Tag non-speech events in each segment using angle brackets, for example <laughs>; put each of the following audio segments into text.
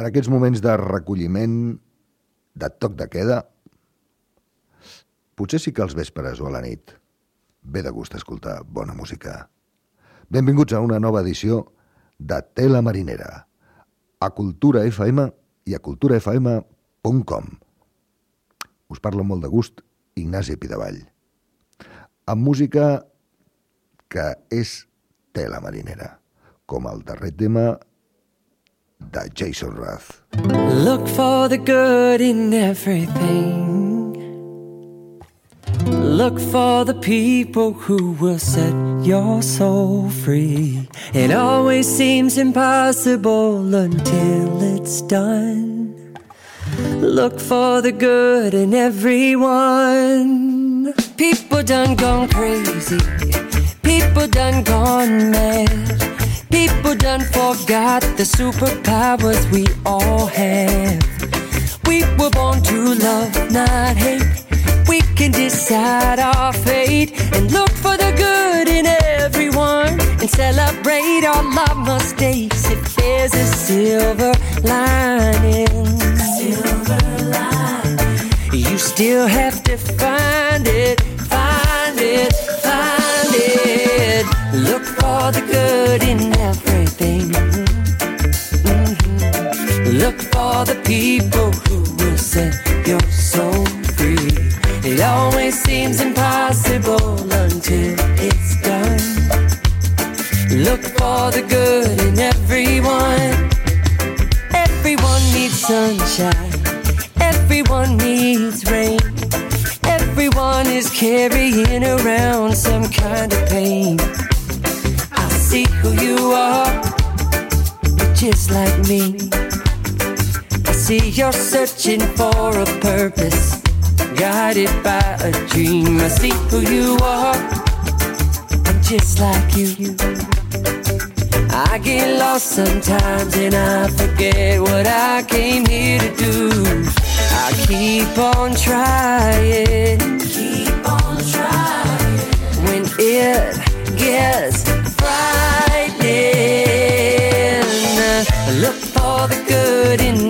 En aquests moments de recolliment, de toc de queda, potser sí que els vespres o a la nit ve de gust escoltar bona música. Benvinguts a una nova edició de Tela Marinera, a Cultura FM i a culturafm.com. Us parla molt de gust Ignasi Pidavall. Amb música que és tela marinera, com el darrer tema de Jason Mraz. Look for the good in everything. Look for the people who will set your soul free. It always seems impossible until it's done. Look for the good in everyone. People done gone crazy. People done gone mad. People done forgot the superpowers we all have. We were born to love, not hate. We can decide our fate and look for the good in everyone and celebrate all our mistakes if there's a silver lining. Silver lining. You still have to find it, for the good in everything. Mhm. Look for the people who will set your soul free. It always seems impossible until it's done. Look for the good in everyone. Everyone needs sunshine. Everyone needs rain. Everyone is carrying around some kind of pain. Who you are. You're just like me. I see you're searching for a purpose, guided by a dream. I see who you are. I'm just like you. I get lost sometimes and I forget what I came here to do. I keep on trying, keep on trying. When it gets frightening, for the good in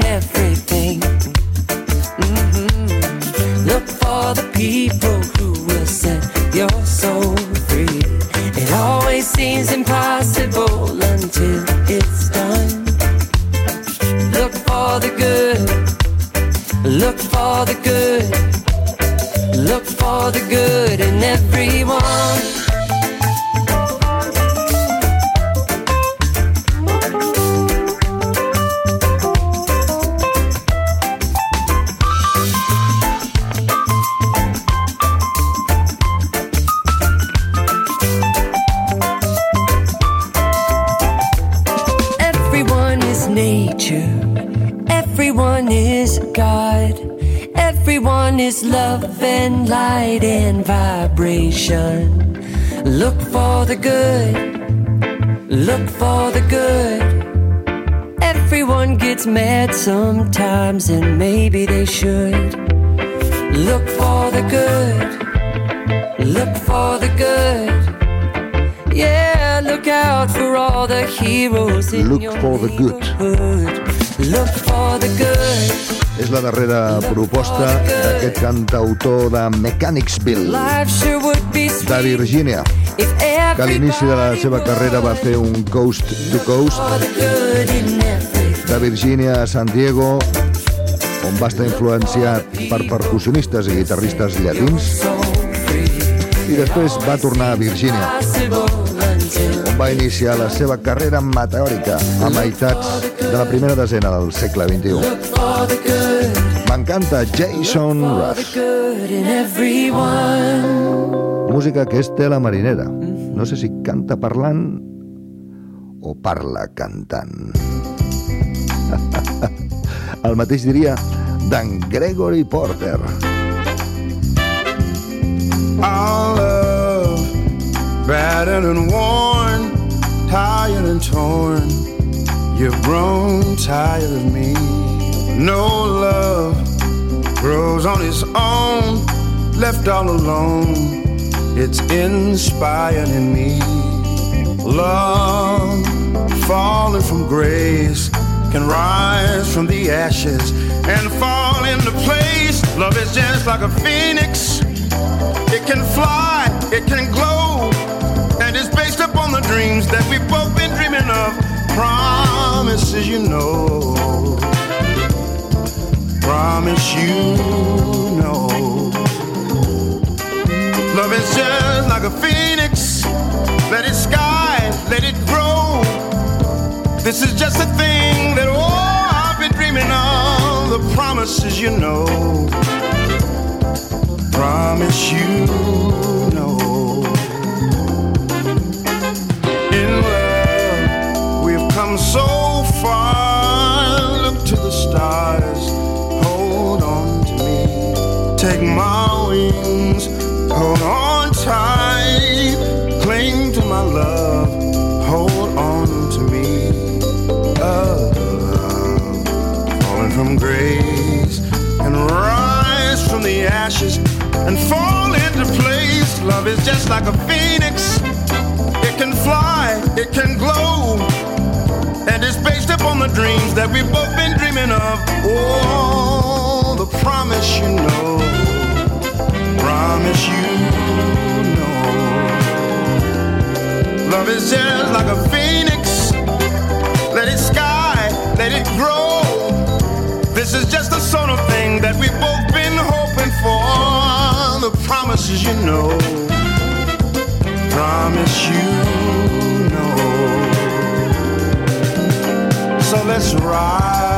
good. neighborhood. Look for the good. És la darrera proposta d'aquest cantautor de Mechanicsville, de Virgínia, que a l'inici de la seva carrera va fer un coast to coast de Virgínia a San Diego, on va estar influenciat per percussionistes i guitarristes llatins, i després va tornar a Virgínia, va iniciar la seva carrera meteòrica a meitats de la primera desena del segle XXI. M'encanta Jason Rush. Música que és tela marinera. No sé si canta parlant o parla cantant. <laughs> El mateix diria d'en Gregory Porter. Love, battered and worn, tired and torn. You've grown tired of me. No love grows on its own, left all alone. It's inspired in me. Love falling from grace, can rise from the ashes and fall into place. Love is just like a phoenix. It can fly, it can glow, dreams that we've both been dreaming of. Promises, you know. Promise you know. Love is just like a phoenix. Let it sky, let it grow. This is just a thing that, oh, I've been dreaming of. The promises you know. Promise you come so far. Look to the stars. Hold on to me. Take my wings. Hold on tight. Cling to my love. Hold on to me. Love. Falling from grace and rise from the ashes and fall into place. Love is just like a phoenix. It can fly, it can glow, based upon the dreams that we've both been dreaming of. Oh, the promise you know, promise you know. Love is just like a phoenix. Let it sky, let it grow. This is just the sort of thing that we've both been hoping for. The promises you know. Promise you know. So let's rise,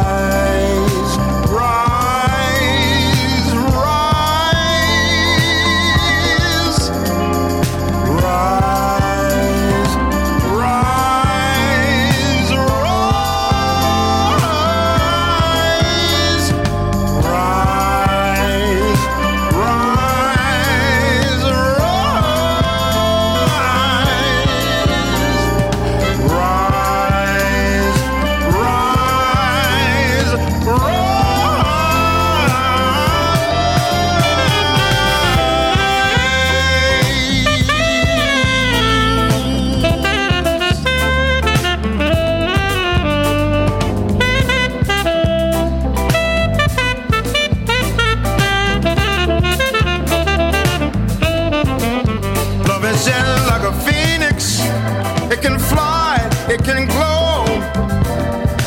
like a phoenix. It can fly, it can glow.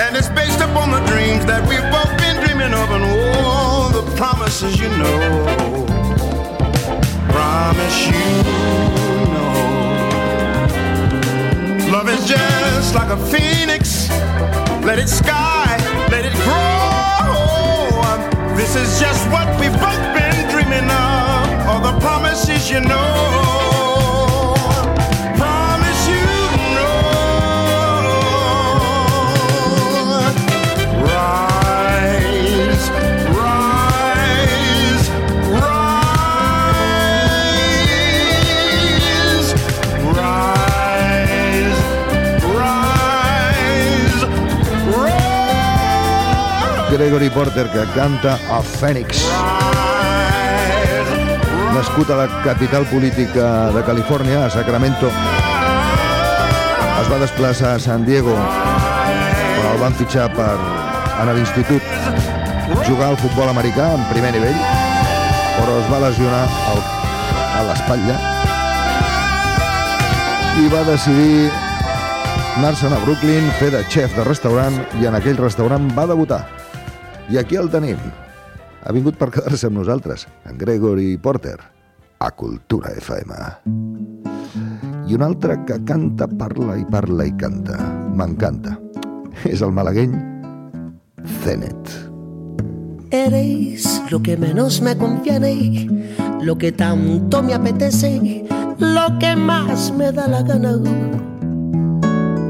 And it's based upon the dreams that we've both been dreaming of. And all the promises you know. Promise you know. Love is just like a phoenix. Let it sky, let it grow. This is just what we've both been dreaming of. All the promises you know. Gregory Porter, que canta a Phoenix. Nascut a la capital política de Califòrnia, a Sacramento, es va desplaçar a San Diego, on el van fitxar per anar a l'institut, jugar al futbol americà en primer nivell, però es va lesionar al, a l'espatlla i va decidir anar-se'n a Brooklyn, fer de xef de restaurant i en aquell restaurant va debutar. I aquí el tenim. Ha vingut per quedar-se amb nosaltres, en Gregory Porter, a Cultura FM. I un altre que canta, parla i parla i canta. M'encanta. És el malagueny Zenet. Eres lo que menos me conviene, lo que tanto me apetece, lo que más me da la gana.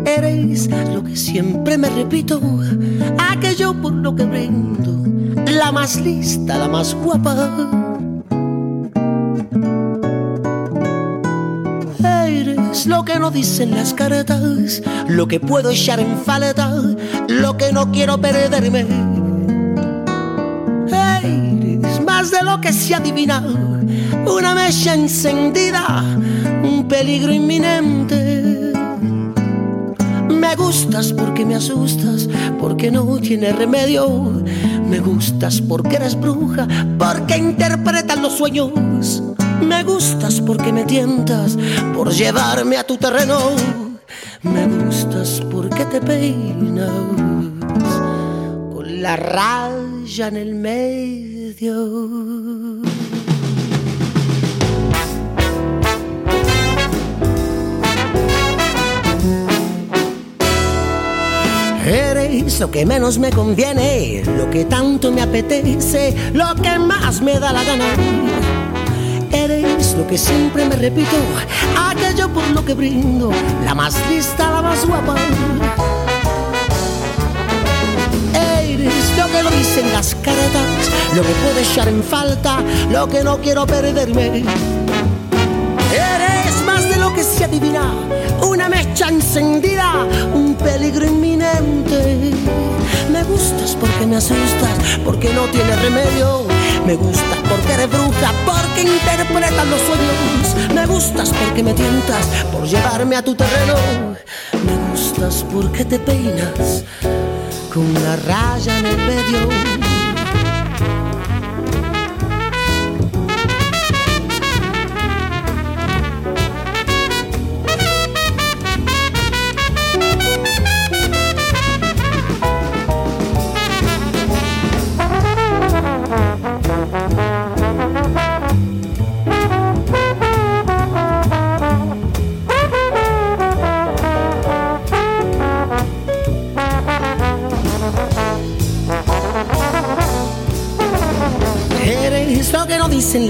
Eres lo que siempre me repito, aquello por lo que brindo, la más lista, la más guapa. Eres lo que no dicen las caretas, lo que puedo echar en falta, lo que no quiero perderme. Eres más de lo que se adivina, una mecha encendida, un peligro inminente. Me gustas porque me asustas, porque no tiene remedio. Me gustas porque eres bruja, porque interpretas los sueños. Me gustas porque me tientas por llevarme a tu terreno. Me gustas porque te peinas con la raya en el medio. Lo que menos me conviene, lo que tanto me apetece, lo que más me da la gana. Eres lo que siempre me repito, aquello por lo que brindo, la más lista, la más guapa. Eres lo que lo dicen las cartas, lo que puedo echar en falta, lo que no quiero perderme. Un peligro inminente. Me gustas porque me asustas, porque no tienes remedio. Me gustas porque eres bruja, porque interpretas los sueños. Me gustas porque me tientas por llevarme a tu terreno. Me gustas porque te peinas con una raya en el medio.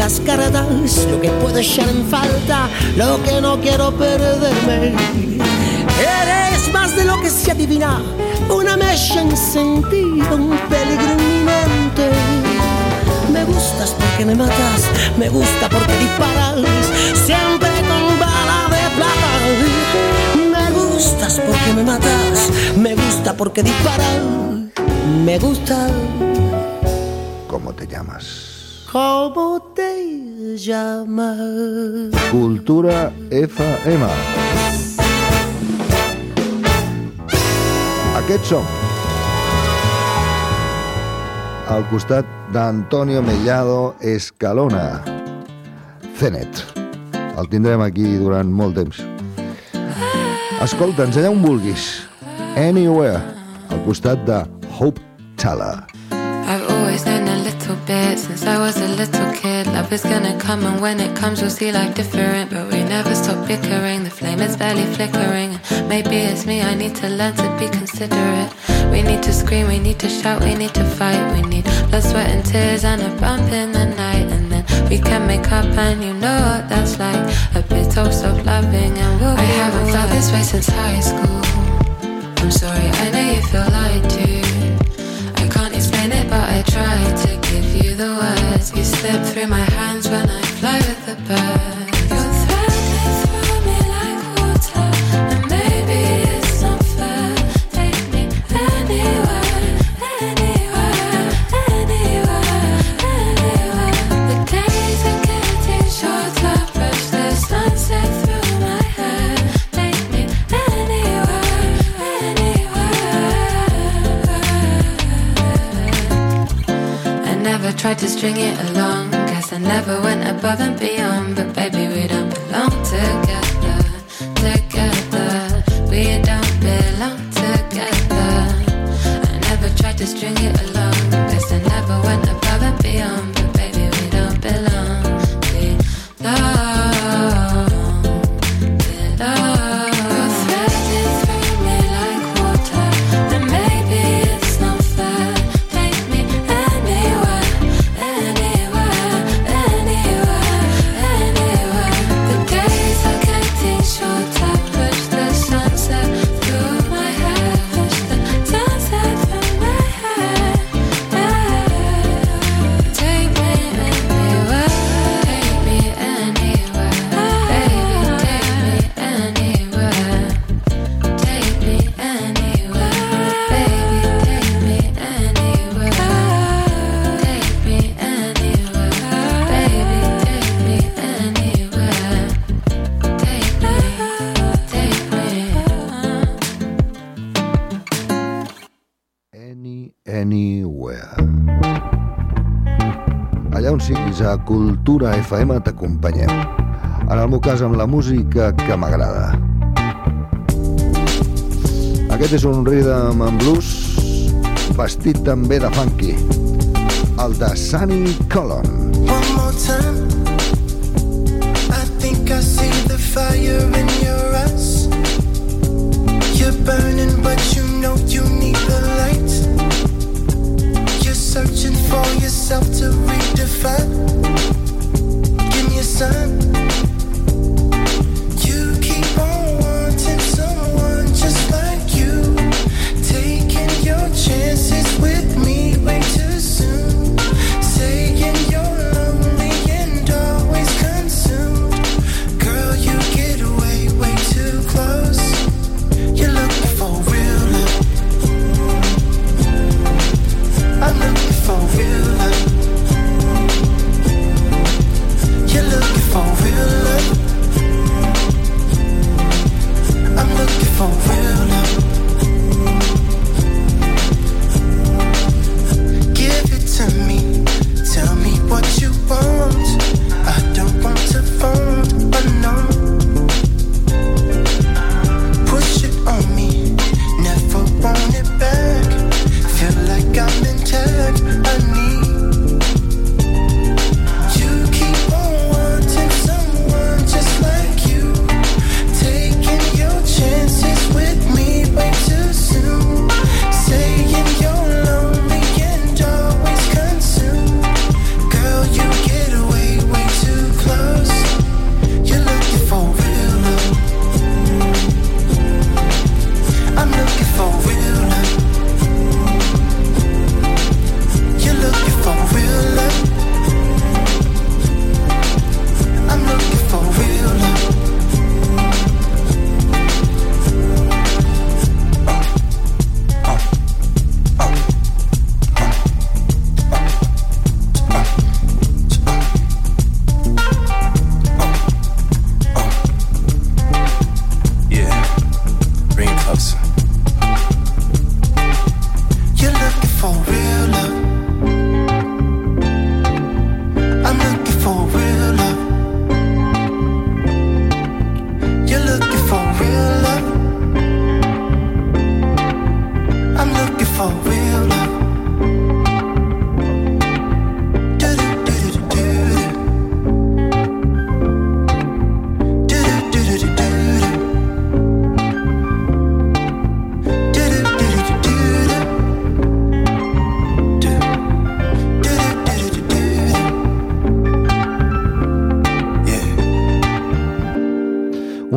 Las cartas, lo que puedo echar en falta, lo que no quiero perderme. Eres más de lo que se adivina, una mecha encendida, un peligro inminente. Me gustas porque me matas, me gusta porque disparas, siempre con bala de plata. Me gustas porque me matas, me gusta porque disparas, me gusta. ¿Cómo te llamas? ¿Cómo te llamas? Cultura FM. Aquests som. Al costat d'Antonio Mellado Escalona. Zenet. El tindrem aquí durant molt temps. Escolta'ns allà on vulguis. Anywhere. Al costat de Hope Chala. I've always a little bit since I was a little kid. Love is gonna come, and when it comes, we'll see like different. But we never stop bickering, the flame is barely flickering. Maybe it's me, I need to learn to be considerate. We need to scream, we need to shout, we need to fight. We need blood, sweat, and tears, and a bump in the night. And then we can make up, and you know what that's like. A bit of loving, and we'll I haven't felt this way since high school. I'm sorry, I know you feel lied to I can't explain it, but I try to string it along. Guess I never Cultura FM t'acompanyem. En el meu cas, amb la música que m'agrada. Aquest és un rhythm and blues vestit també de funky. El de Sunny Colon. One more time. I think I see the fire in your eyes. You're burning, but you know you need the light. You're searching for yourself to redefine. Give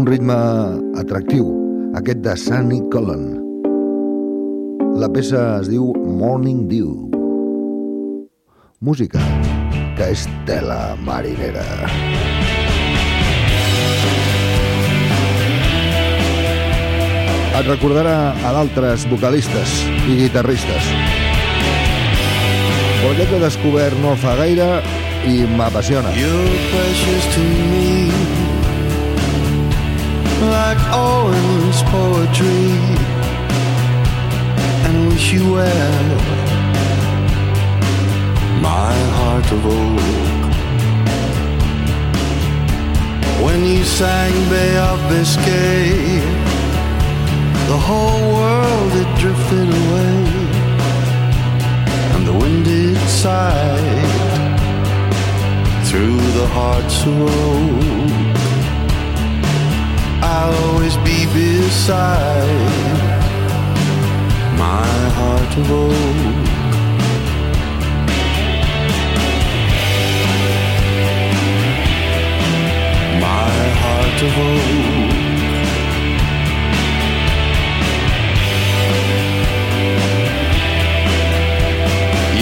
ritme atractiu, aquest de Sunny Colon. La peça es diu Morning Dew. Música que és tela marinera. Et recordarà a d'altres vocalistes i guitarristes. Però aquest que he descobert no fa gaire i m'apassiona. You're precious to me, like Owen's poetry, and wish you well, my heart of oak. When you sang Bay of Biscay, the whole world had drifted away, and the wind it sighed through the hearts of oak. I'll always be beside my heart of oak. My heart of oak.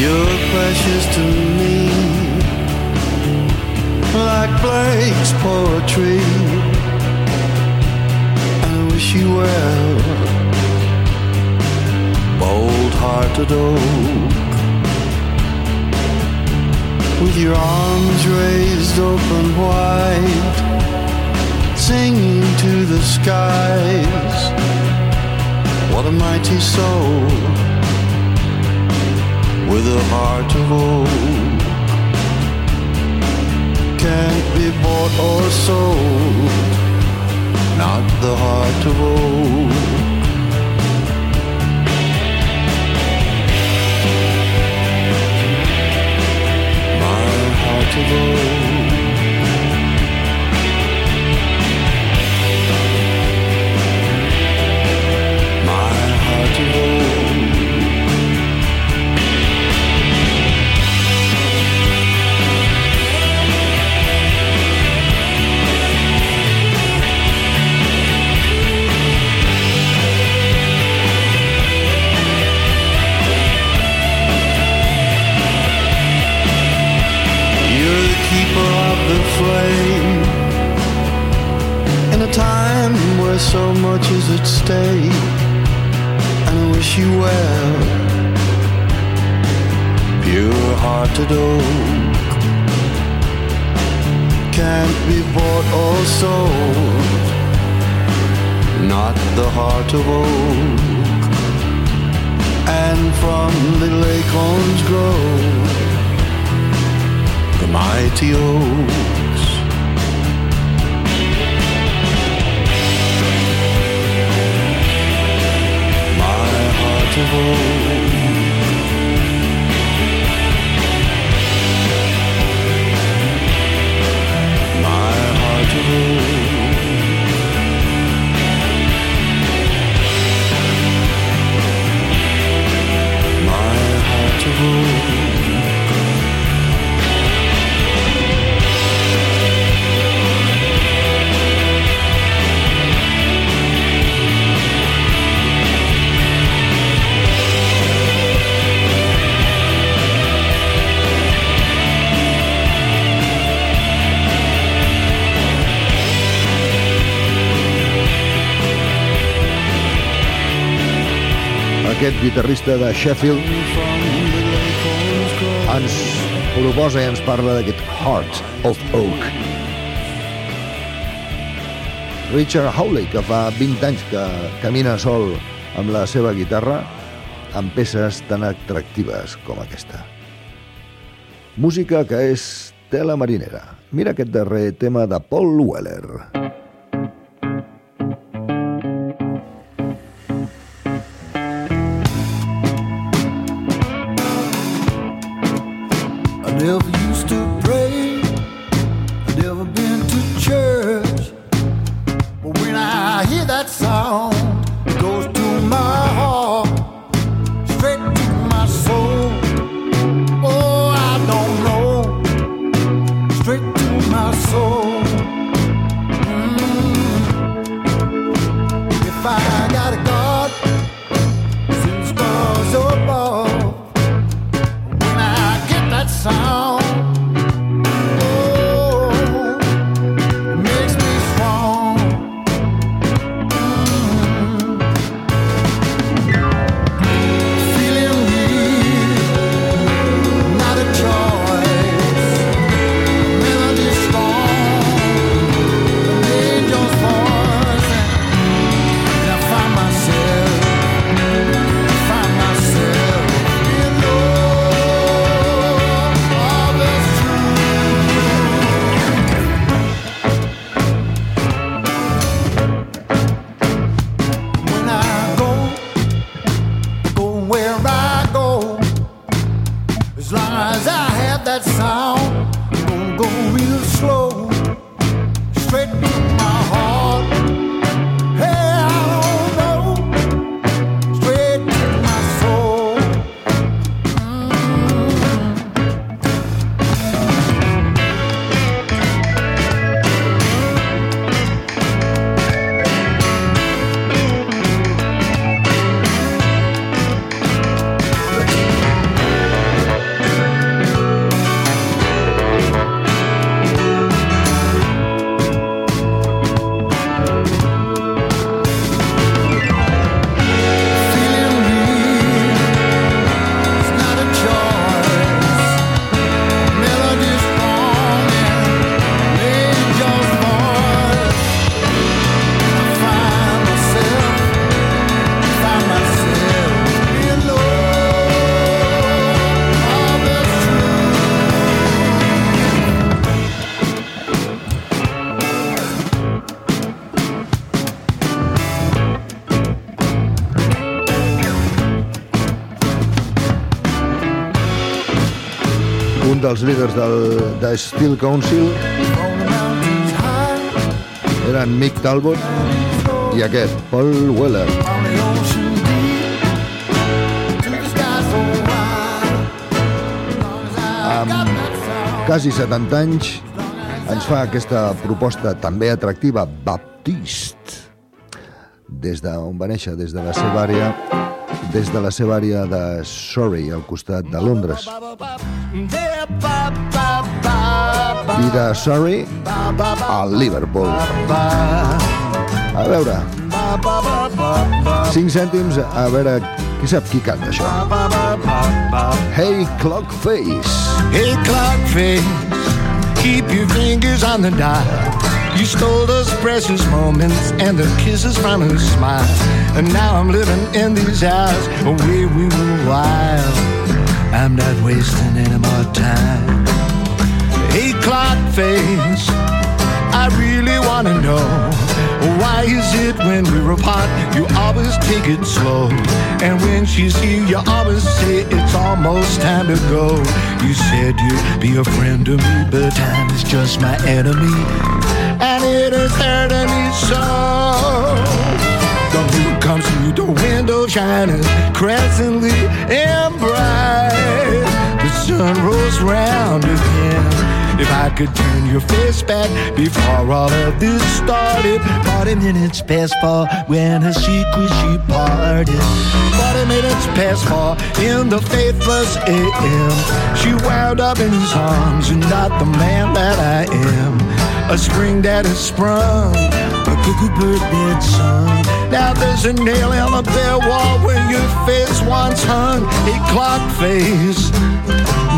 You're precious to me like Blake's poetry. Wish you well, bold hearted oak. With your arms raised open wide, singing to the skies. What a mighty soul with a heart of oak. Can't be bought or sold, not the heart of oak. My heart of oak. Time where so much is at stake And I wish you well. Pure hearted oak. Can't be bought or sold. Not the heart of oak. And from little acorns grow. The mighty oaks. My heart Aquest guitarrista de Sheffield ens proposa i ens parla d'aquest Heart of Oak. Richard Hawley, que fa 20 anys que camina sol amb la seva guitarra, amb peces tan atractives com aquesta. Música que és tela marinera. Mira aquest darrer tema de Paul Weller. I never used to dels líders del, de Steel Council eren Mick Talbot i aquest, Paul Weller. Amb quasi 70 anys ens fa aquesta proposta també atractiva, Baptist, des d'on va néixer, des de la seva àrea, des de la seva àrea de Surrey, al costat de Londres. I de Surrey a Liverpool. A veure, 5 cèntims, a veure qui sap qui canta això. Hey Clock Face. Hey, clock face, keep your fingers on the dial. You stole those precious moments and the kisses from her smile. And now I'm living in these hours where we were wild. I'm not wasting any more time. Clock face, I really wanna know why is it when we're apart you always take it slow, and when she's here you always say it's almost time to go. You said you'd be a friend to me, but time is just my enemy, and it is hurting me so. The moon comes through the window shining crescently and bright. The sun rolls round again. If I could turn your face back before all of this started, 40 minutes past four when her secret she parted. 40 minutes past four in the faithless AM. She wound up in his arms and not the man that I am. A spring that has sprung, a cuckoo bird did sung. Now there's a nail in the bare wall where your face once hung, a clock face.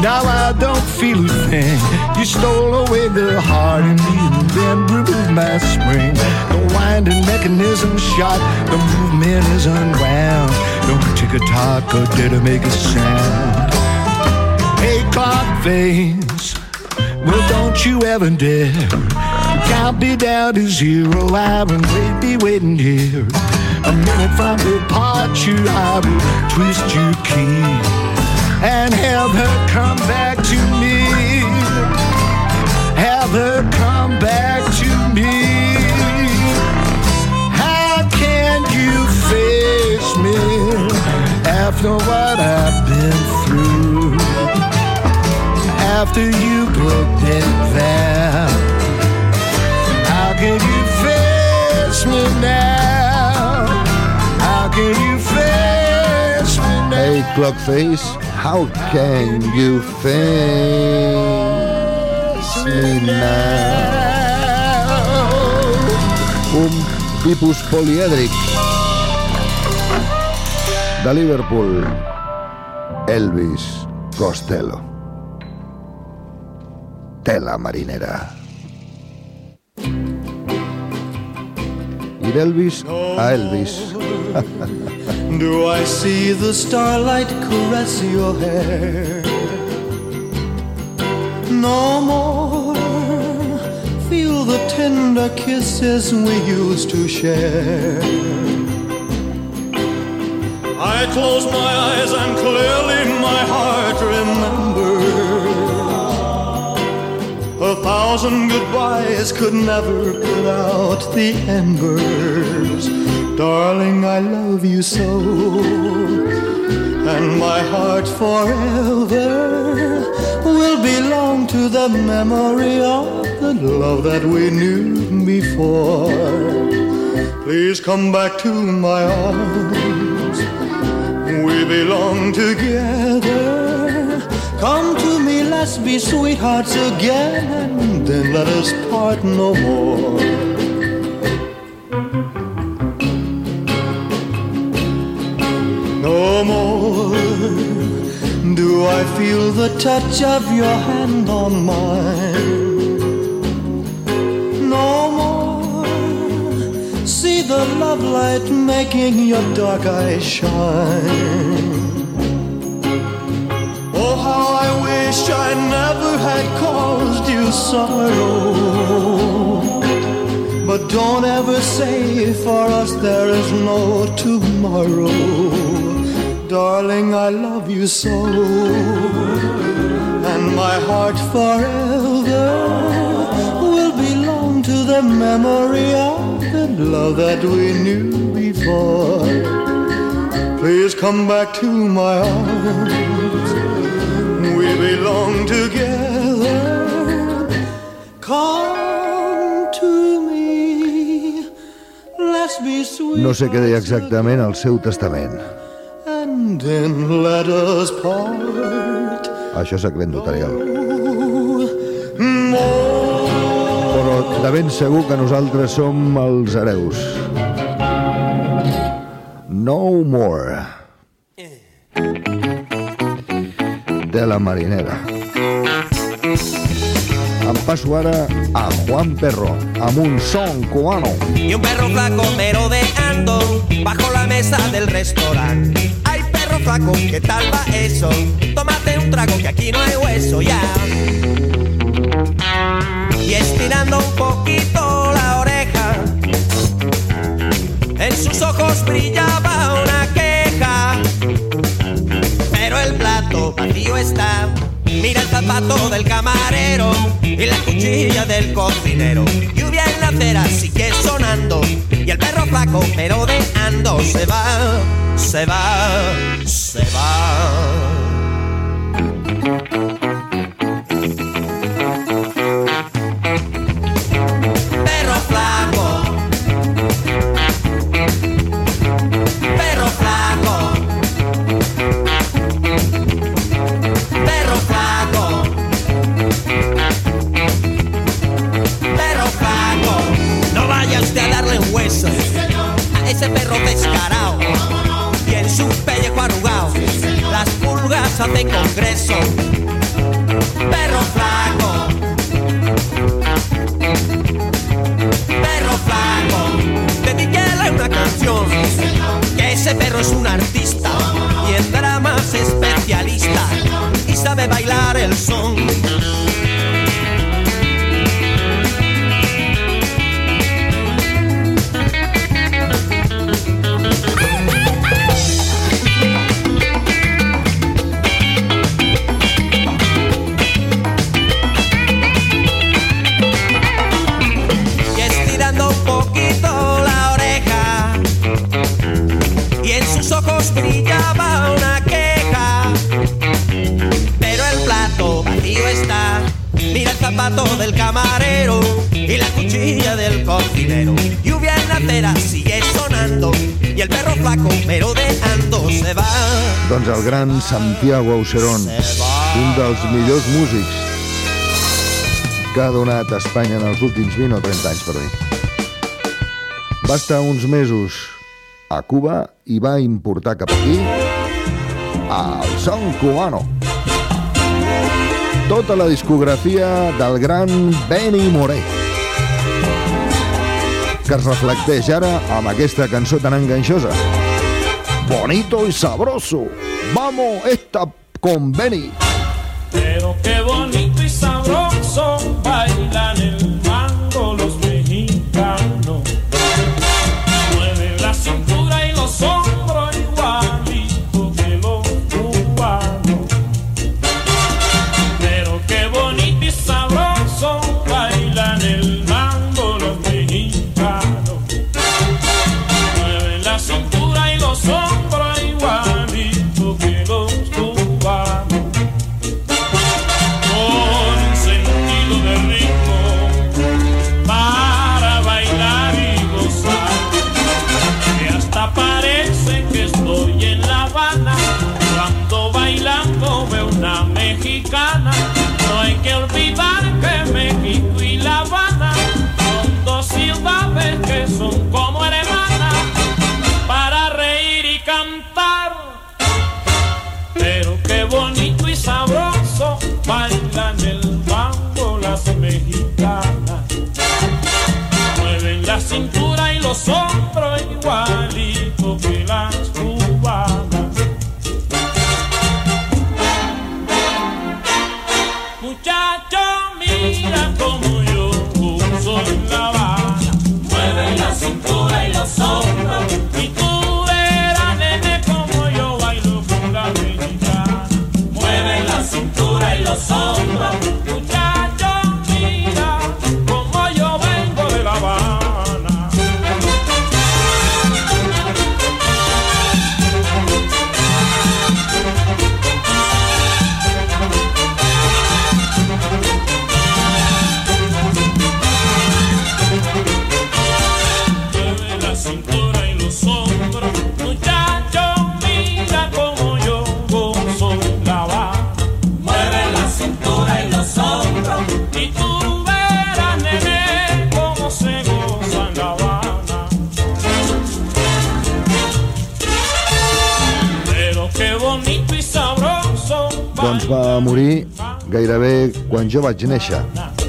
Now I don't feel a thing. You stole away the heart in me and then removed my spring. The winding mechanism shot, the movement is unwound. No tick a tock or did it make a sound? Hey, clock face. Well, don't you ever dare count me down to zero. I will wait, be waiting here. A minute from departure, I will twist your key and have her come back to me. Have her come back to me. How can you face me after what I've been through? After you broke that vow, how can you face me now? How can you face me now? Hey Clock Face, how can you face me now? Un tipus polièdric de Liverpool, Elvis Costello. Tela marinera. I d'Elvis a Elvis. <laughs> Do I see the starlight caress your hair? No more feel the tender kisses we used to share. I close my eyes and clearly my heart thousand goodbyes could never put out the embers. Darling, I love you so. And my heart forever will belong to the memory of the love that we knew before. Please come back to my arms. We belong together. Come to let's be sweethearts again. Then let us part no more. No more do I feel the touch of your hand on mine. No more see the love light making your dark eyes shine. I never had caused you sorrow. But don't ever say for us there is no tomorrow. Darling, I love you so. And my heart forever will belong to the memory of the love that we knew before. Please come back to my arms. Belong together. Come to me. Let's be sweet. No sé què deia exactament el seu testament. And then let us part. Això és secret notarial. Però de ben segur que nosaltres som els hereus. No more. De la marinera. Em passo a Juan Perro, amb un cubano. y un perro flaco merodeando bajo la mesa del restaurante. Ay, perro flaco, ¿qué tal va eso? Tómate un trago que aquí no hay hueso ya. Y estirando un poquito la oreja, en sus ojos brillaba una está. Mira el zapato del camarero y la cuchilla del cocinero. Lluvia en la acera sigue sonando y el perro flaco merodeando se va, se va, se va. Santiago Auserón, un dels millors músics que ha donat a Espanya en els últims 20 o 30 anys, per mi. Va estar uns mesos a Cuba i va importar cap aquí el son cubano. Tota la discografia del gran Benny Moré que es reflecteix ara amb aquesta cançó tan enganxosa. Bonito y sabroso. Vamos, esta con Benny. Pero qué bonito y sabroso jo vaig néixer,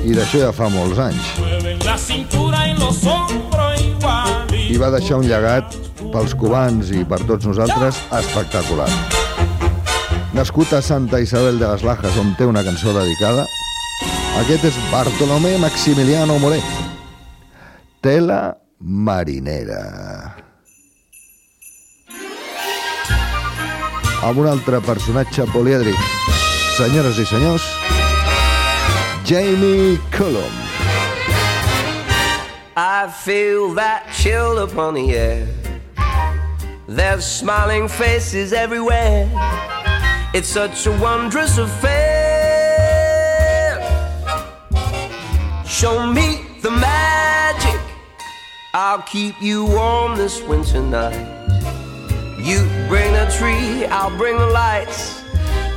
i d'això ja fa molts anys. I va deixar un llegat pels cubans i per tots nosaltres espectacular. Nascut a Santa Isabel de les Lajas, on té una cançó dedicada, aquest és Bartolomé Maximiliano Moré. Tela marinera. Amb un altre personatge polièdric. Senyores i senyors, Jamie Cullum. I feel that chill upon the air. There's smiling faces everywhere. It's such a wondrous affair. Show me the magic. I'll keep you warm this winter night. You bring the tree, I'll bring the lights.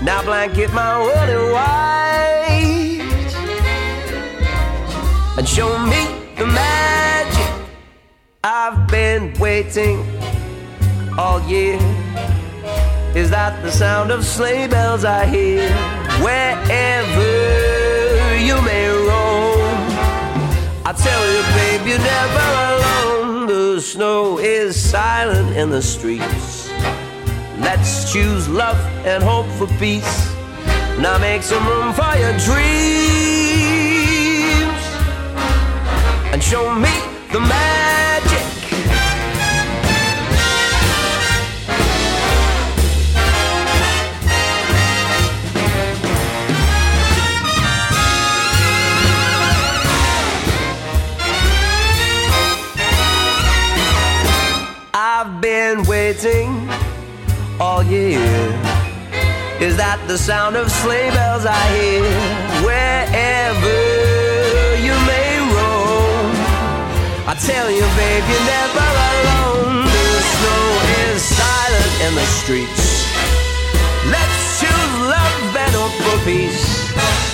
Now blanket my in white and show me the magic. I've been waiting all year. Is that the sound of sleigh bells I hear? Wherever you may roam, I tell you, babe, you're never alone. The snow is silent in the streets. Let's choose love and hope for peace. Now make some room for your dreams and show me the magic. I've been waiting all year. Is that the sound of sleigh bells I hear? Wherever I tell you, babe, you're never alone. The snow is silent in the streets. Let's choose love and hope for peace.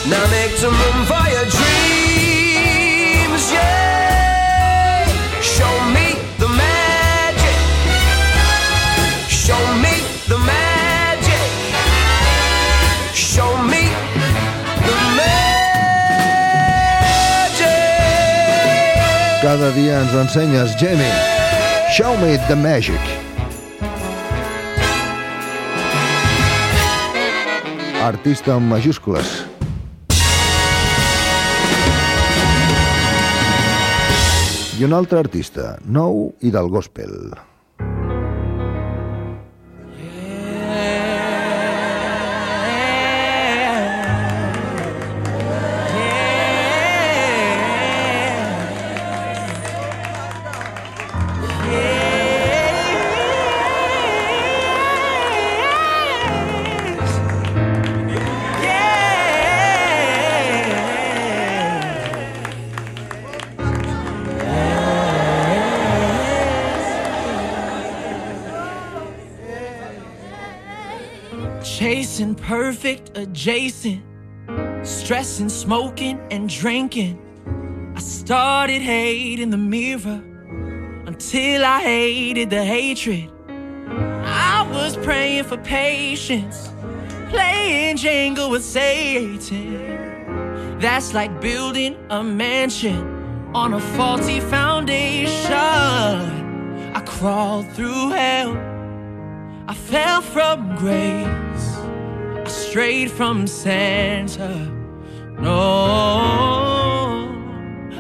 Now make some room for your dreams, yeah. Show me the magic. Show me Cada dia ens ensenyes, Jamie. Show me the magic. Artista amb majúscules. I un altre artista, nou i del gospel. Perfect adjacent, stressing, smoking, and drinking. I started hating the mirror until I hated the hatred. I was praying for patience, playing Jenga with Satan. That's like building a mansion on a faulty foundation. I crawled through hell. I fell from grace straight from Santa. No,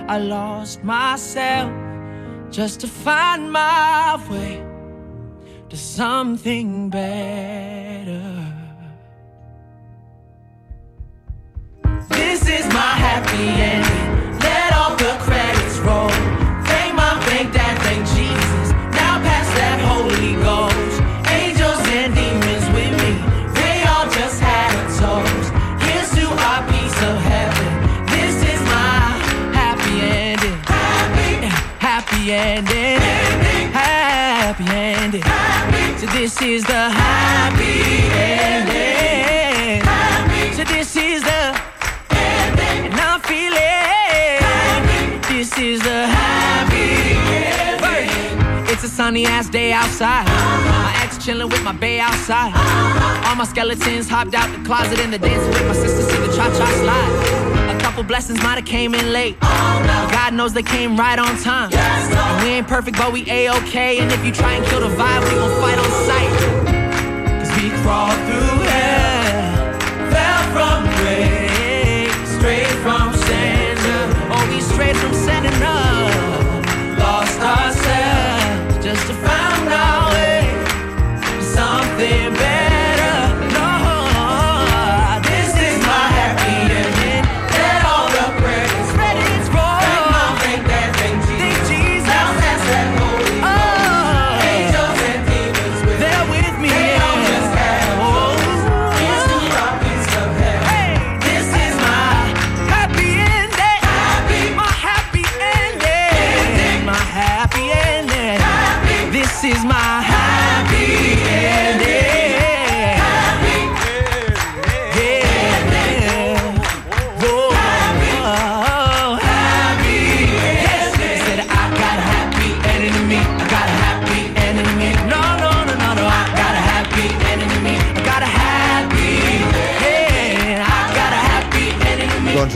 I lost myself just to find my way to something better. This is my happy end. Ending. Happy ending. So this is the happy ending. So this is the ending. and I'm feeling this is the happy ending. It's a sunny ass day outside. My ex chilling with my bae outside. All my skeletons hopped out the closet in the dance with my sister see the cha cha slide. Couple blessings might have came in late. But God knows they came right on time. And we ain't perfect, but we a okay. And if you try and kill the vibe, we gon' fight on sight. Cause we crawled through hell, fell from grace, straight from center. Oh, we straight from up.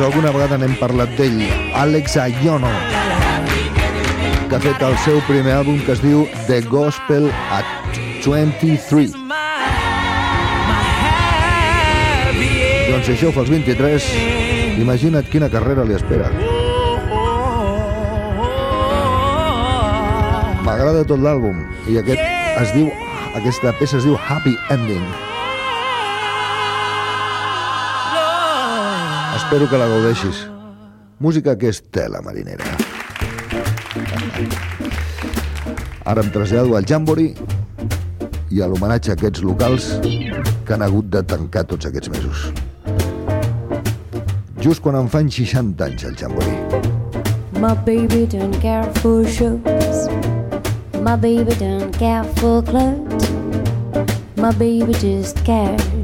Alguna vegada n'hem parlat d'ell, Alex Ayono, que ha fet el seu primer àlbum que es diu The Gospel at 23. Doncs si això ho fa als 23, imagina't quina carrera li espera. M'agrada tot l'àlbum i aquest es diu, aquesta peça es diu Happy Ending. Espero que la gaudeixis. Música que és tela marinera. Ara em trasllado al Jamboree i a l'homenatge a aquests locals que han hagut de tancar tots aquests mesos. Just quan em fan 60 anys el Jamboree. My baby don't care for shows. My baby don't care for clothes. My baby just cares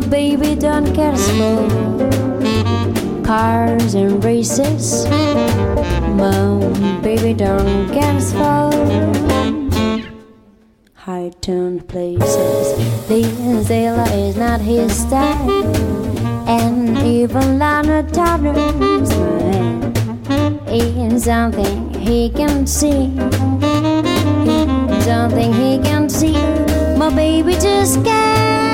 my baby don't care for cars and races. My baby don't care for high tone places. This Zilla is not his style, and even Lana Turner's is something he can see. Something he can see. My baby just cares.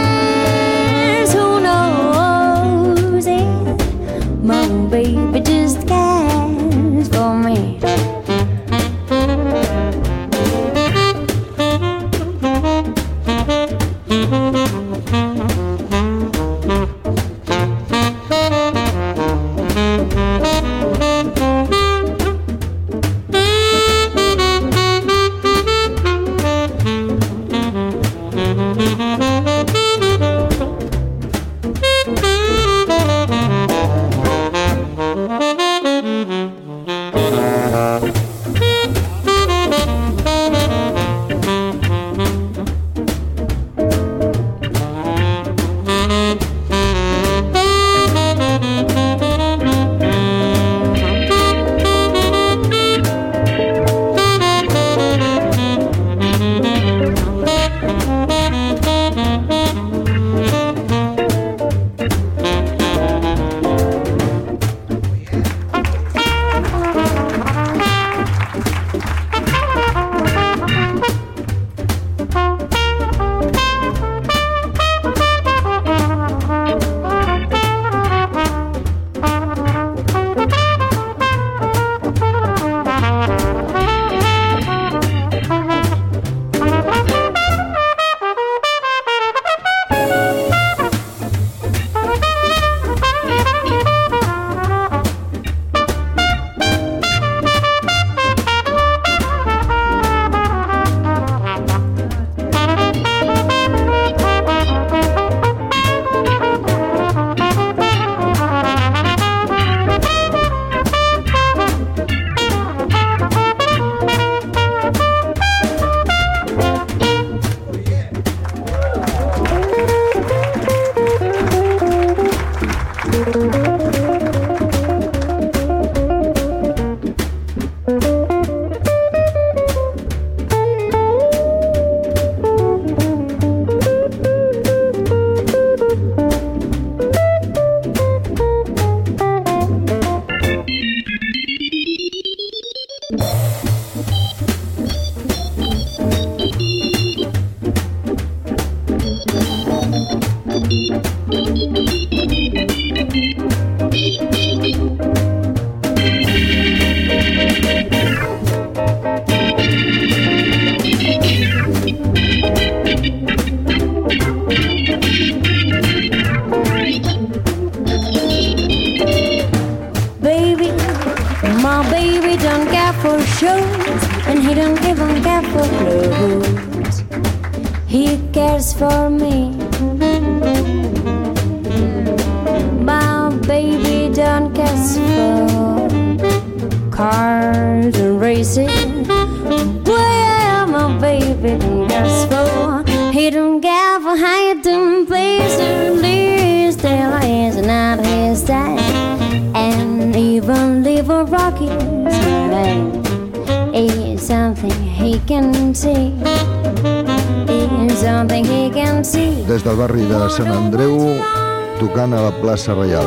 Tocant a la plaça Reial.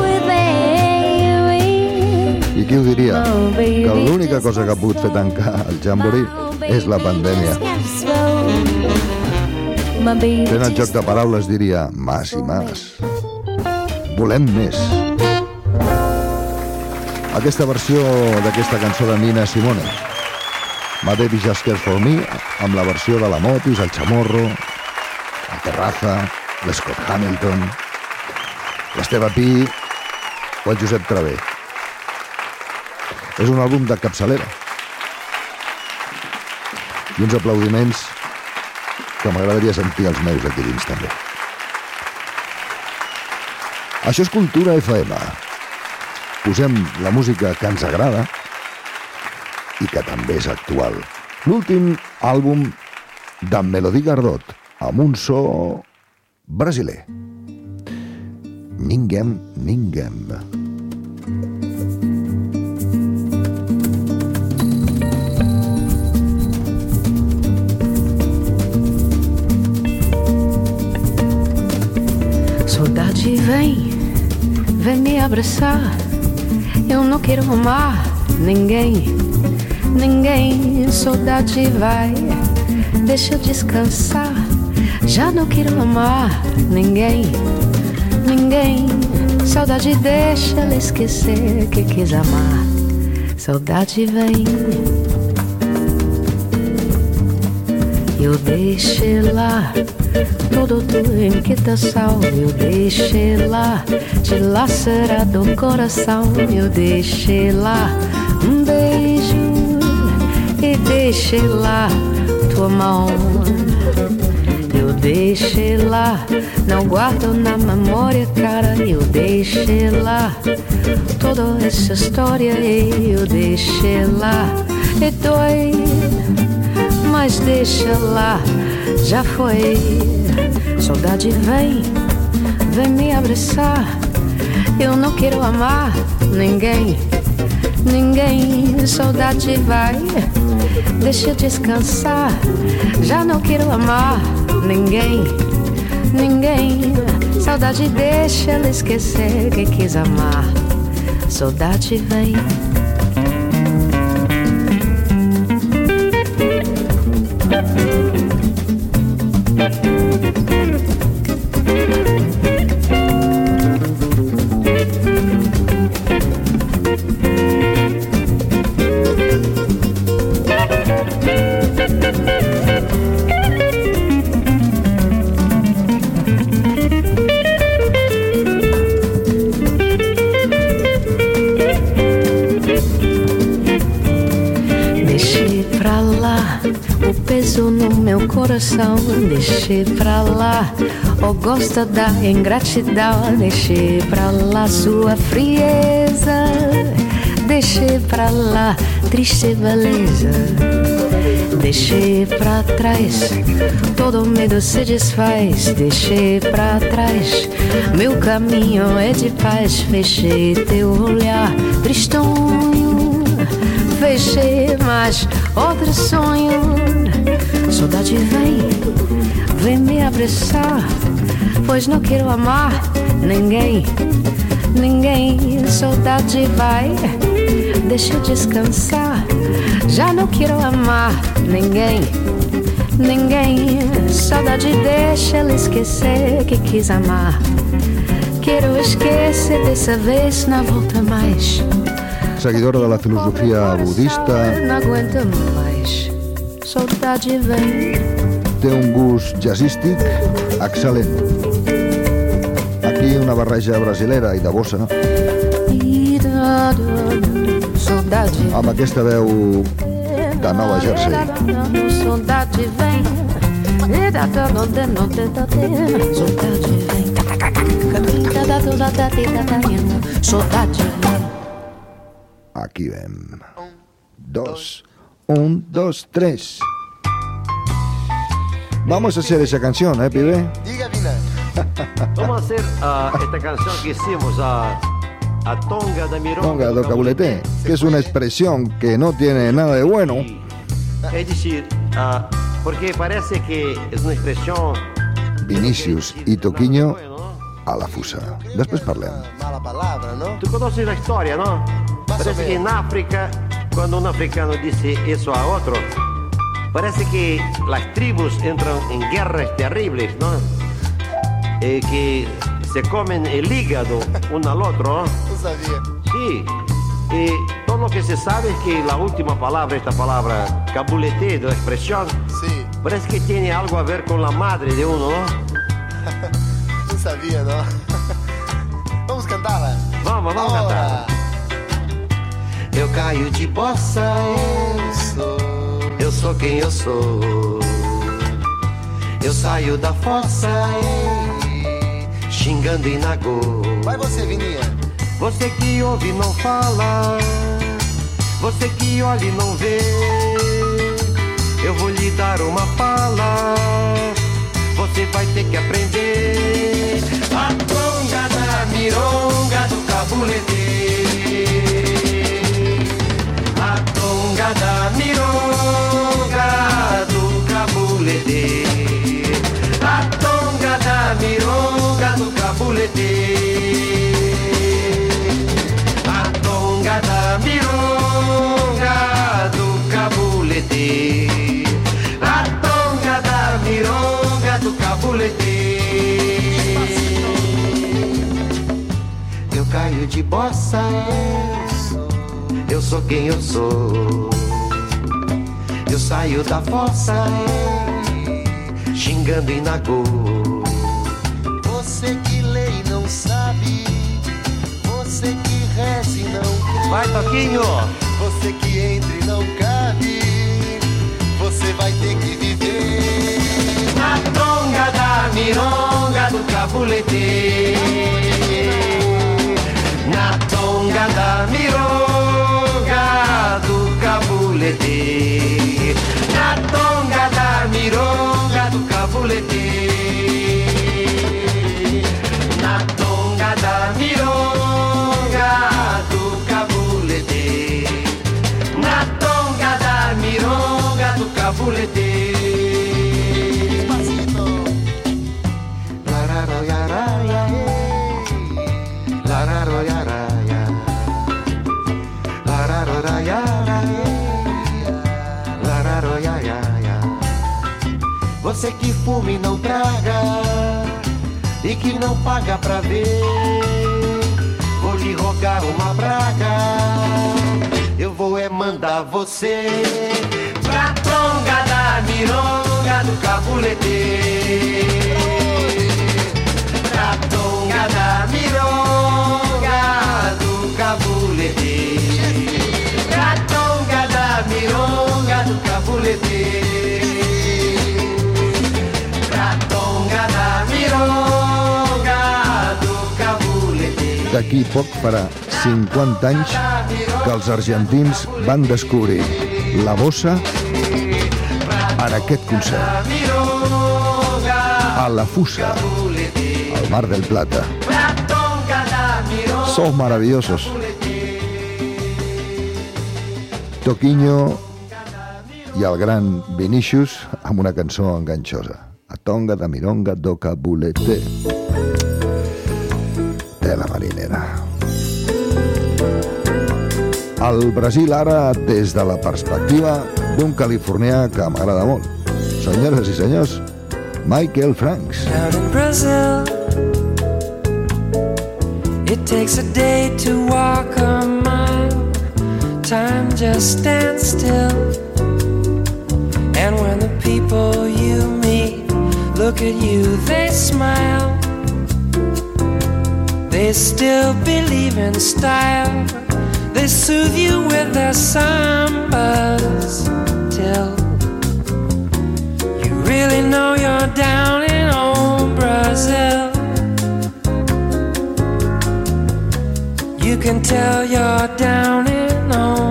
I qui ho diria? Que l'única cosa que ha pogut fer tancar el Jamboree és la pandèmia. Fent el joc de paraules diria mas i mas. Volem més. Aquesta versió d'aquesta cançó de Nina Simone. My Baby Just Cares For Me, amb la versió de la Motis, el Chamorro, el Terraza, l'Scott Hamilton, l'Esteve Pi o el Josep Travé. És un àlbum de capçalera. I uns aplaudiments que m'agradaria sentir els meus aquí dins també. Això és Cultura FM. Posem la música que ens agrada i que també és actual. L'últim àlbum d'en Melody Gardot, amb un so brasiler. Ninguém, ninguém. Saudade vem, vem me abraçar. Eu não quero amar ninguém, ninguém. Saudade vai, deixa eu descansar. Já não quero amar ninguém, ninguém. Saudade deixa ela esquecer que quis amar. Saudade vem. Eu deixei lá todo tua inquietação. Eu deixei lá te lacerar do coração. Eu deixei lá um beijo e deixei lá tua mão. Eu deixei lá, não guardo na memória, cara. Eu deixei lá toda essa história. Eu deixei lá e dói mas deixa lá, já foi. Saudade vem, vem me abraçar. Eu não quero amar ninguém, ninguém. Saudade vai, deixa descansar. Já não quero amar ninguém, ninguém. Saudade deixa ela esquecer que quis amar. Saudade vem. Deixei pra lá o gosto da ingratidão. Deixei pra lá sua frieza. Deixei pra lá triste beleza. Deixei pra trás, todo medo se desfaz. Deixei pra trás, meu caminho é de paz. Fechei teu olhar, tristonho. Fechei mais outro sonho. Saudade vem, vem me abraçar. Pois não quero amar ninguém, ninguém. Saudade vai, deixa eu descansar. Já não quero amar ninguém, ninguém. Saudade deixa ela esquecer que quis amar. Quero esquecer dessa vez, não volta mais. Seguidora de la filosofia budista, Não aguento mais. Saudade vem. té un gust jazzístic excel·lent. Aquí una barreja brasilera i de bossa. Amb aquesta veu de Nova Jersey. Saudade vem, da dona de no vem, da dona da te vem. Aquí. Dos, un, dos, tres. Vamos a hacer esa canción, ¿eh, pibe? Diga, Vina. <laughs> Vamos a hacer ah, esta canción que hicimos a, a Tonga da Mironga. Tonga do Cabulete, que es una expresión que no tiene nada de bueno. Es decir, ah, porque parece que es una expresión Vinicius y Toquiño a la fusa. Después parlem. Mala palavra, ¿no? Tú conoces la historia, ¿no? Parece que en África, cuando un africano dice eso a otro, parece que las tribus entran en guerras terribles, ¿no? Eh, que se comen el hígado uno al otro, <laughs> ¿no? No sabía. Sí. Y todo lo que se sabe es que la última palabra, esta palabra cabulete de la expresión, Sí, parece que tiene algo a ver con la madre de uno, ¿no? não sabia, não. Vamos cantá-la? Vamos, vamos Ora. cantar. Eu caio de bossa, eu sou, sou quem eu sou. Eu saio da fossa, ei, xingando em nagô. Vai você, Vininha. Você que ouve e não fala, você que olha e não vê. Eu vou lhe dar uma fala, A tonga da mironga do cabulete. A tonga da mironga do cabulete. Eu caio de bossa, eu sou, quem eu sou. Eu saio da fossa, xingando em nagô. Você e não. Vai, Toquinho! Você que entra e não cabe. Você vai ter que viver. Na tonga da mironga do cabulete. Na tonga da mironga do cabulete. Na tonga da mironga do cabulete. Na tonga da mironga do cabulete. Você que fuma e não traga e que não paga pra ver, mandar você pra tonga da mironga do cabulete. Pra da mironga do cabulete. Pra da mironga do cabulete. Pra tonga da mironga do cabulete. D'aquí poc farà 50 anys que els argentins van descobrir la bossa en aquest concert. A la Fusa, al Mar del Plata. Sos maravillosos. Toquiño i el gran Vinicius amb una cançó enganxosa. A tonga da mironga do cabulete. Tela marinera. El Brasil ara des de la perspectiva d'un californià que m'agrada molt. Senyores i senyors, Michael Franks. Down in Brazil, it takes a day to walk a mile. Time just stands still. And when the people you meet look at you, they smile. They still believe in style. They soothe you with their sambas till you really know you're down in old Brazil. You can tell you're down in old.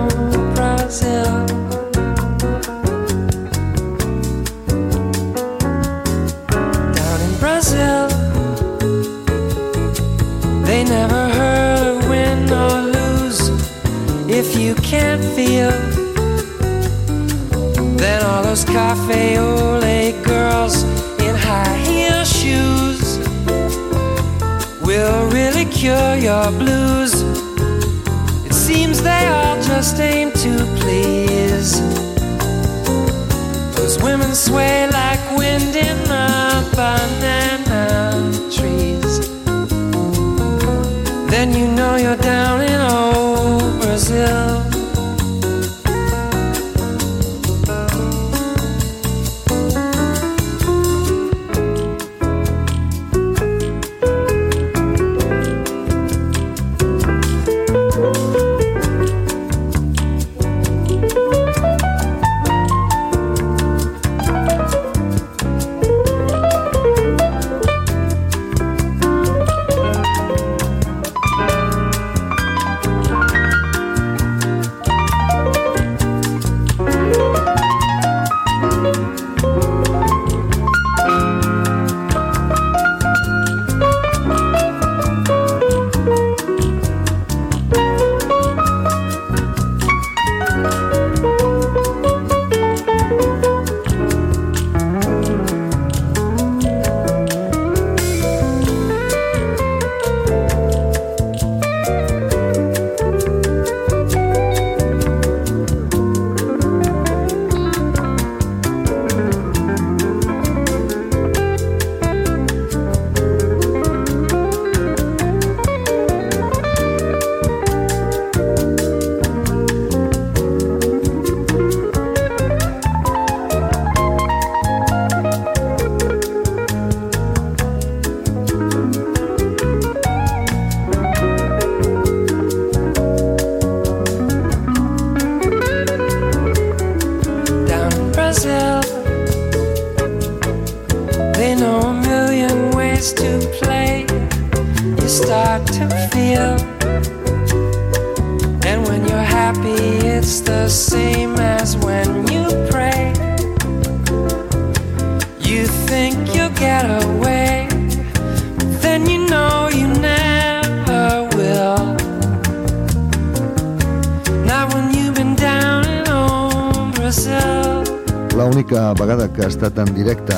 Cure your blues. It seems they all just aim to please. Those women sway estat en directe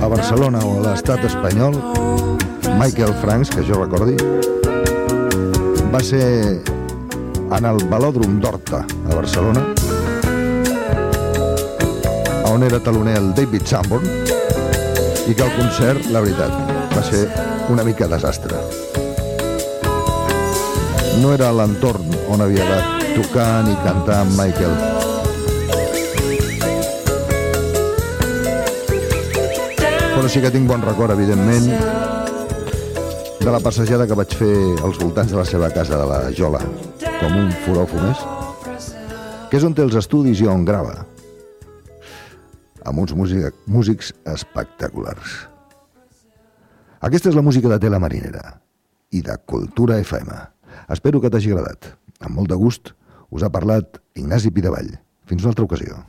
a Barcelona o a l'estat espanyol, Michael Franks, que jo recordi, va ser en el Velòdrom d'Horta, a Barcelona, on era taloner el David Sanborn, i que el concert, la veritat, va ser una mica desastre. No era l'entorn on havia de tocar ni cantar amb Michael. Però sí que tinc bon record, evidentment, de la passejada que vaig fer als voltants de la seva casa de la Jola, com un furòfo més, que és on té els estudis i on grava, amb uns músic, músics espectaculars. Aquesta és la música de Tela Marinera i de Cultura FM. Espero que t'hagi agradat. Amb molt de gust us ha parlat Ignasi Pidavall. Fins una altra ocasió.